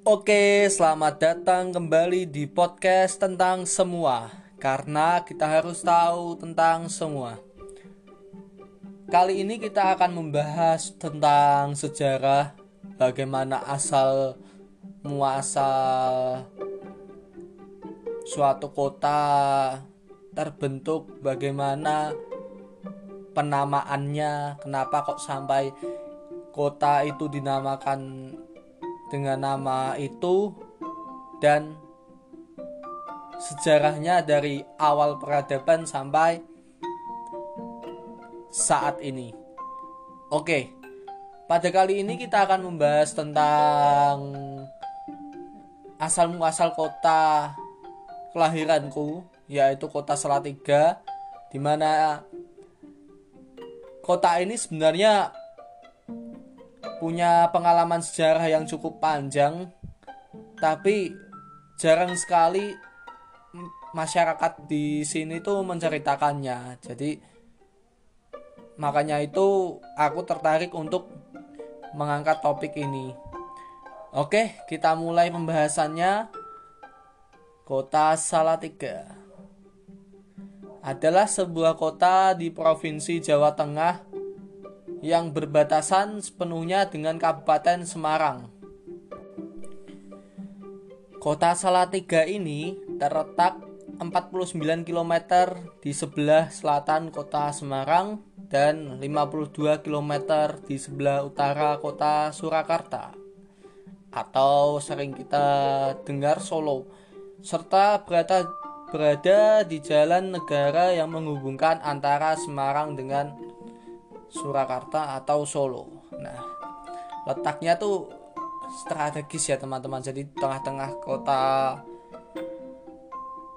Oke, selamat datang kembali di podcast tentang semua. Karena kita harus tahu tentang semua. Kali ini kita akan membahas tentang sejarah bagaimana asal muasal suatu kota terbentuk, bagaimana penamaannya, kenapa kok sampai kota itu dinamakan dengan nama itu dan sejarahnya dari awal peradaban sampai saat ini. Oke, pada kali ini kita akan membahas tentang asal muasal kota kelahiranku, yaitu kota Salatiga, di mana kota ini sebenarnya punya pengalaman sejarah yang cukup panjang, tapi jarang sekali masyarakat di sini tuh menceritakannya. Jadi makanya itu aku tertarik untuk mengangkat topik ini. Oke, kita mulai pembahasannya. Kota Salatiga adalah sebuah kota di Provinsi Jawa Tengah yang berbatasan sepenuhnya dengan Kabupaten Semarang. Kota Salatiga ini terletak 49 km di sebelah selatan kota Semarang dan 52 km di sebelah utara kota Surakarta atau sering kita dengar Solo serta berada berada di jalan negara yang menghubungkan antara Semarang dengan Surakarta atau Solo. Nah, letaknya tuh strategis ya teman-teman. Jadi tengah-tengah kota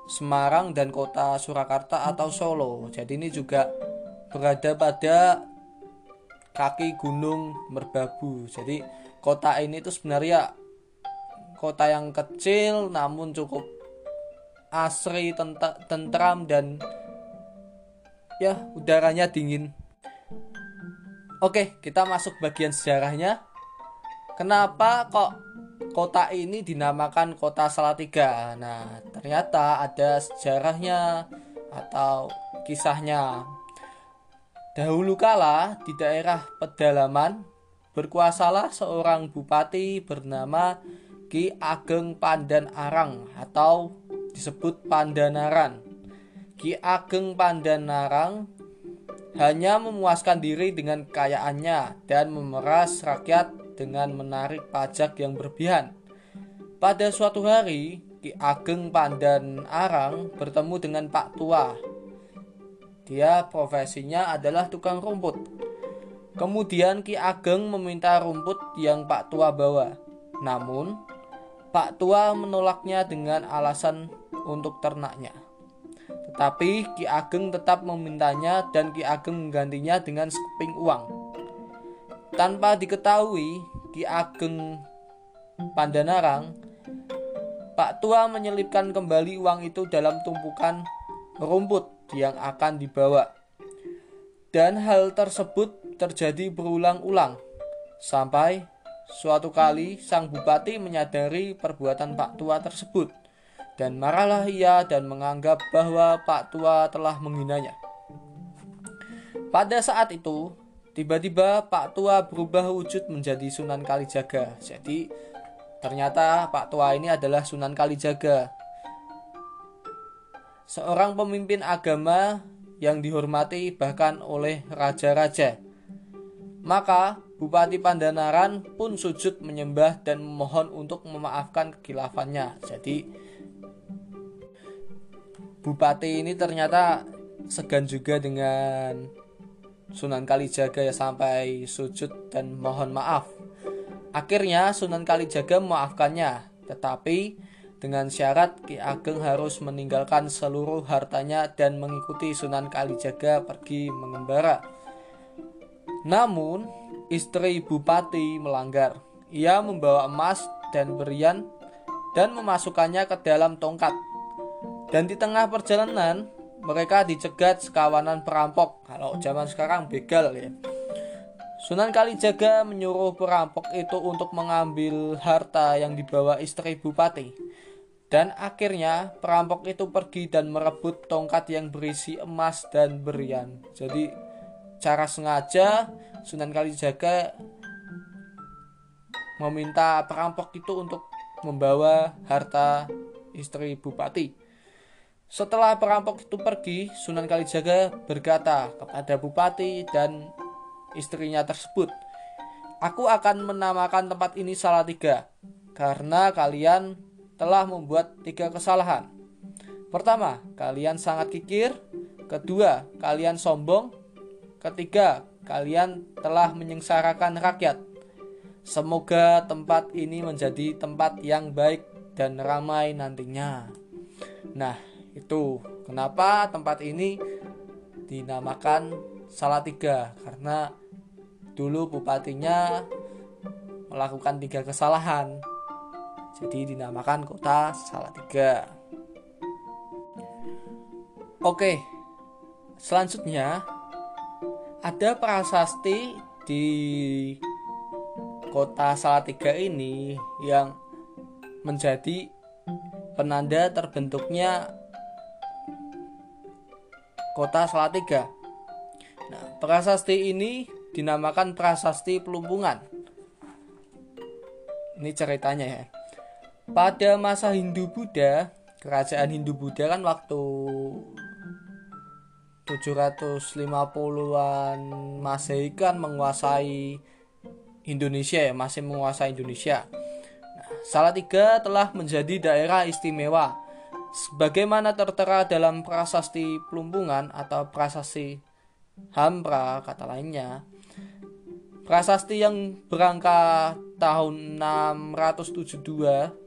Semarang dan kota Surakarta atau Solo. Jadi ini juga berada pada kaki Gunung Merbabu. Jadi kota ini tuh sebenarnya kota yang kecil namun cukup asri, tentram dan ya udaranya dingin. Oke, kita masuk bagian sejarahnya. Kenapa kok kota ini dinamakan Kota Salatiga? Nah, ternyata ada sejarahnya atau kisahnya. Dahulu kala di daerah pedalaman berkuasalah seorang bupati bernama Ki Ageng Pandan Arang atau disebut Pandanaran. Ki Ageng Pandanarang hanya memuaskan diri dengan kekayaannya dan memeras rakyat dengan menarik pajak yang berlebihan. Pada suatu hari, Ki Ageng Pandan Arang bertemu dengan Pak Tua. Dia profesinya adalah tukang rumput. Kemudian Ki Ageng meminta rumput yang Pak Tua bawa. Namun, Pak Tua menolaknya dengan alasan untuk ternaknya. Tetapi Ki Ageng tetap memintanya dan Ki Ageng menggantinya dengan sekeping uang. Tanpa diketahui Ki Ageng Pandanarang, Pak Tua menyelipkan kembali uang itu dalam tumpukan rumput yang akan dibawa. Dan hal tersebut terjadi berulang-ulang sampai suatu kali sang bupati menyadari perbuatan Pak Tua tersebut dan marahlah ia dan menganggap bahwa Pak Tua telah menghinanya. Pada saat itu, tiba-tiba Pak Tua berubah wujud menjadi Sunan Kalijaga. Jadi, ternyata Pak Tua ini adalah Sunan Kalijaga. Seorang pemimpin agama yang dihormati bahkan oleh raja-raja. Maka Bupati Pandanaran pun sujud menyembah dan memohon untuk memaafkan kekilafannya. Jadi Bupati ini ternyata segan juga dengan Sunan Kalijaga ya sampai sujud dan mohon maaf. Akhirnya Sunan Kalijaga memaafkannya, tetapi dengan syarat Ki Ageng harus meninggalkan seluruh hartanya dan mengikuti Sunan Kalijaga pergi mengembara. Namun, istri bupati melanggar. Ia membawa emas dan berian dan memasukkannya ke dalam tongkat dan di tengah perjalanan mereka dicegat sekawanan perampok. Kalau zaman sekarang begal ya. Sunan Kalijaga menyuruh perampok itu untuk mengambil harta yang dibawa istri bupati. Dan akhirnya perampok itu pergi dan merebut tongkat yang berisi emas dan berian. Jadi cara sengaja Sunan Kalijaga meminta perampok itu untuk membawa harta istri bupati. Setelah perampok itu pergi, Sunan Kalijaga berkata kepada bupati dan istrinya tersebut, Aku akan menamakan tempat ini Salatiga karena kalian telah membuat tiga kesalahan. Pertama, kalian sangat kikir. Kedua, kalian sombong. Ketiga, kalian telah menyengsarakan rakyat. Semoga tempat ini menjadi tempat yang baik dan ramai nantinya. Nah, itu kenapa tempat ini dinamakan Salatiga? Karena dulu bupatinya melakukan tiga kesalahan. Jadi dinamakan kota Salatiga. Oke selanjutnya ada prasasti di kota Salatiga ini yang menjadi penanda terbentuknya kota Salatiga. Nah, prasasti ini dinamakan prasasti pelumpungan. Ini ceritanya ya. Pada masa Hindu Buddha, kerajaan Hindu Buddha kan waktu 750-an Masehi kan menguasai Indonesia ya, masih menguasai Indonesia. Nah, Salatiga telah menjadi daerah istimewa sebagaimana tertera dalam prasasti Pelumpungan atau prasasti Hampra kata lainnya Prasasti yang berangka tahun 672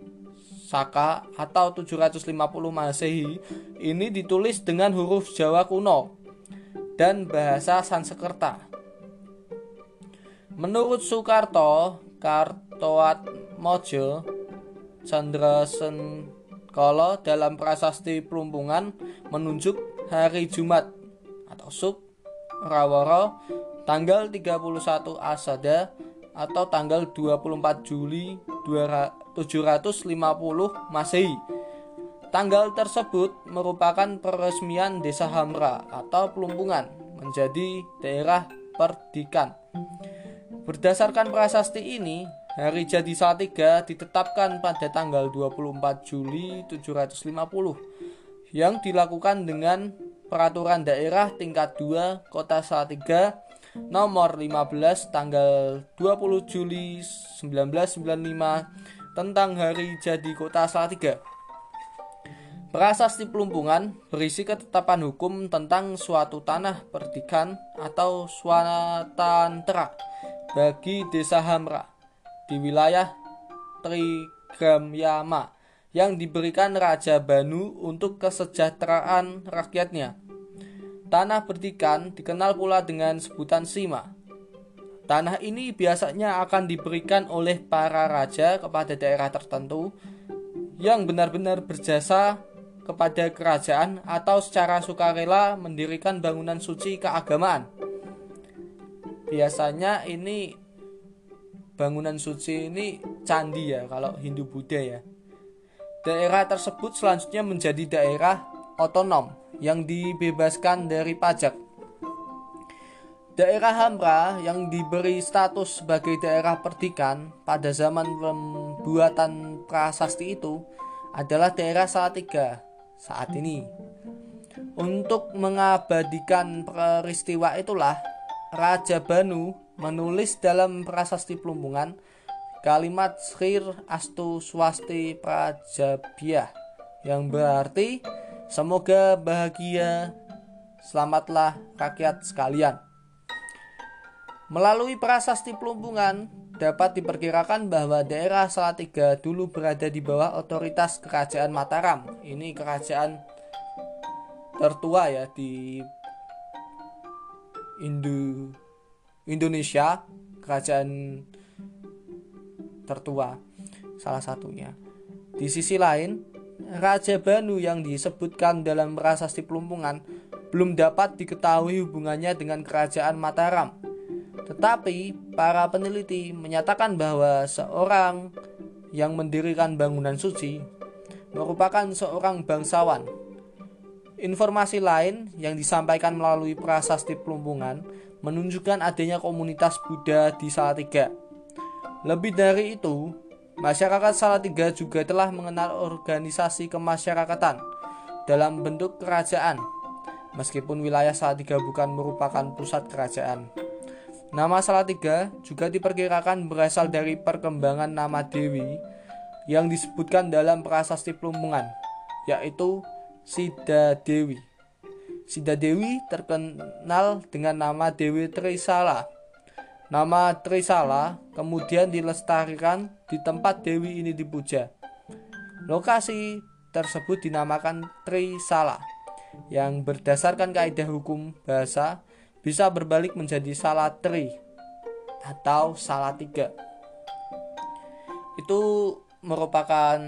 Saka atau 750 Masehi ini ditulis dengan huruf Jawa kuno dan bahasa Sanskerta. Menurut Soekarto, Kartoat Mojo, Chandra Senkolo dalam prasasti Pelumpungan menunjuk hari Jumat atau Suk Raworo tanggal 31 Asada atau tanggal 24 Juli 750 Masehi. Tanggal tersebut merupakan peresmian Desa Hamra atau Pelumpungan menjadi daerah perdikan. Berdasarkan prasasti ini, hari jadi Salatiga ditetapkan pada tanggal 24 Juli 750 yang dilakukan dengan peraturan daerah tingkat 2 Kota Salatiga nomor 15 tanggal 20 Juli 1995 tentang hari jadi kota Salatiga. Prasasti Pelumpungan berisi ketetapan hukum tentang suatu tanah perdikan atau swatantera bagi desa Hamra di wilayah Trigramyama yang diberikan Raja Banu untuk kesejahteraan rakyatnya. Tanah berdikan dikenal pula dengan sebutan Sima. Tanah ini biasanya akan diberikan oleh para raja kepada daerah tertentu yang benar-benar berjasa kepada kerajaan atau secara sukarela mendirikan bangunan suci keagamaan. Biasanya ini bangunan suci ini candi ya kalau Hindu Buddha ya. Daerah tersebut selanjutnya menjadi daerah otonom yang dibebaskan dari pajak. Daerah Hamra yang diberi status sebagai daerah perdikan pada zaman pembuatan prasasti itu adalah daerah Salatiga saat ini. Untuk mengabadikan peristiwa itulah Raja Banu menulis dalam prasasti Pelumpungan kalimat Srir Astu Swasti Prajabya yang berarti Semoga bahagia, selamatlah rakyat sekalian. Melalui prasasti Pelumpungan, dapat diperkirakan bahwa daerah Salatiga dulu berada di bawah otoritas Kerajaan Mataram. Ini kerajaan tertua ya di Indo Indonesia, kerajaan tertua salah satunya. Di sisi lain, Raja Banu yang disebutkan dalam prasasti Pelumpungan belum dapat diketahui hubungannya dengan kerajaan Mataram. Tetapi para peneliti menyatakan bahwa seorang yang mendirikan bangunan suci merupakan seorang bangsawan. Informasi lain yang disampaikan melalui prasasti Pelumpungan menunjukkan adanya komunitas Buddha di Salatiga. Lebih dari itu, masyarakat Salatiga juga telah mengenal organisasi kemasyarakatan dalam bentuk kerajaan, meskipun wilayah Salatiga bukan merupakan pusat kerajaan. Nama Salatiga juga diperkirakan berasal dari perkembangan nama Dewi yang disebutkan dalam prasasti Plumpungan, yaitu Sida Dewi. Sida Dewi terkenal dengan nama Dewi Trisala. Nama Trisala kemudian dilestarikan di tempat Dewi ini dipuja. Lokasi tersebut dinamakan Trisala yang berdasarkan kaidah hukum bahasa bisa berbalik menjadi salah tri atau salah tiga. Itu merupakan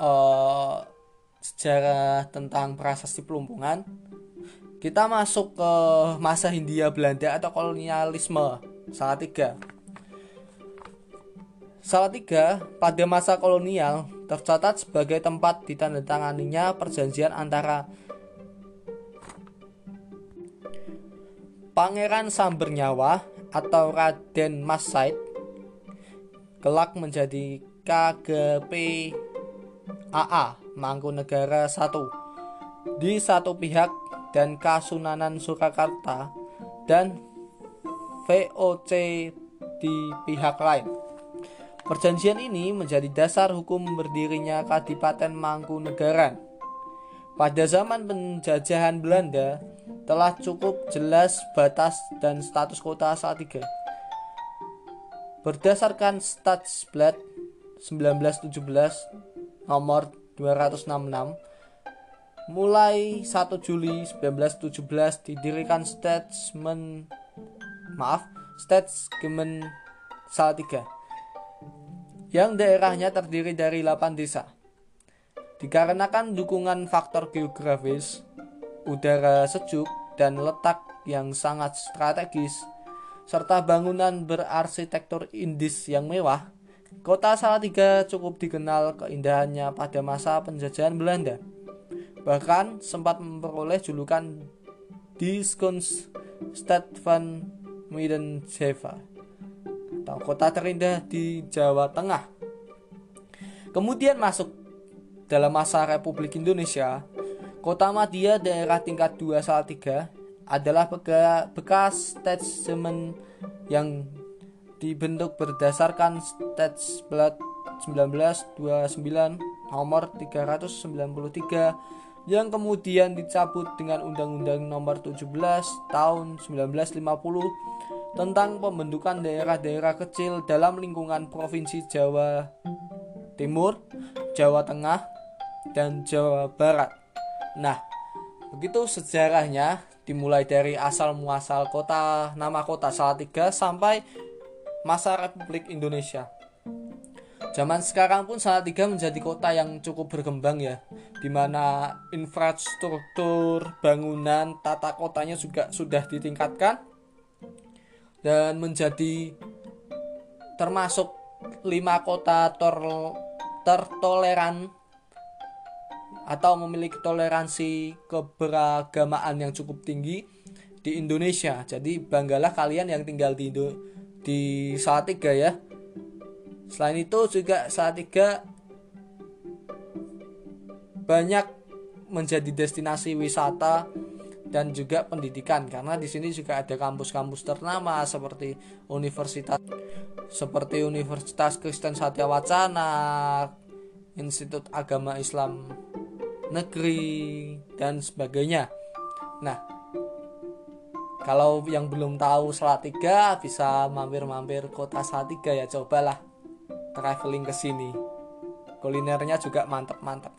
uh, sejarah tentang prasasti pelumpungan. Kita masuk ke masa Hindia Belanda atau kolonialisme salah tiga. Salah tiga pada masa kolonial tercatat sebagai tempat ditandatanganinya perjanjian antara Pangeran Sambernyawa atau Raden Mas Said kelak menjadi KGP AA Mangkunegara I di satu pihak dan Kasunanan Surakarta dan VOC di pihak lain. Perjanjian ini menjadi dasar hukum berdirinya Kadipaten Mangkunegaran. Pada zaman penjajahan Belanda, telah cukup jelas batas dan status kota Salatiga. Berdasarkan Stadsblad 1917 nomor 266 mulai 1 Juli 1917 didirikan Statsman maaf Statsgemen Salatiga yang daerahnya terdiri dari 8 desa. Dikarenakan dukungan faktor geografis, udara sejuk, dan letak yang sangat strategis, serta bangunan berarsitektur Indis yang mewah, kota Salatiga cukup dikenal keindahannya pada masa penjajahan Belanda. Bahkan sempat memperoleh julukan Diskunstad van Middenjava atau kota terindah di Jawa Tengah. Kemudian masuk dalam masa Republik Indonesia, Kota Madia daerah tingkat 2 Salatiga adalah bekas statement yang dibentuk berdasarkan Statsblad 1929 nomor 393 yang kemudian dicabut dengan Undang-Undang nomor 17 tahun 1950 tentang pembentukan daerah-daerah kecil dalam lingkungan Provinsi Jawa Timur, Jawa Tengah, dan Jawa Barat. Nah, begitu sejarahnya dimulai dari asal muasal kota nama kota Salatiga sampai masa Republik Indonesia. Zaman sekarang pun Salatiga menjadi kota yang cukup berkembang ya, di mana infrastruktur, bangunan, tata kotanya juga sudah ditingkatkan dan menjadi termasuk lima kota ter tertoleran atau memiliki toleransi keberagamaan yang cukup tinggi di Indonesia. Jadi banggalah kalian yang tinggal di Indo di Salatiga ya. Selain itu juga Salatiga banyak menjadi destinasi wisata dan juga pendidikan karena di sini juga ada kampus-kampus ternama seperti universitas seperti Universitas Kristen Satya Wacana, Institut Agama Islam negeri dan sebagainya. Nah, kalau yang belum tahu Salatiga bisa mampir-mampir kota Salatiga ya cobalah traveling ke sini. Kulinernya juga mantap-mantap.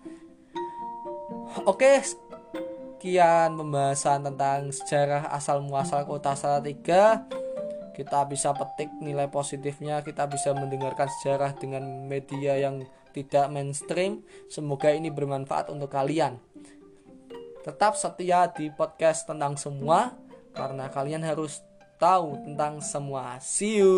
Oke, sekian pembahasan tentang sejarah asal muasal kota Salatiga. Kita bisa petik nilai positifnya, kita bisa mendengarkan sejarah dengan media yang tidak mainstream. Semoga ini bermanfaat untuk kalian. Tetap setia di podcast tentang semua karena kalian harus tahu tentang semua. See you.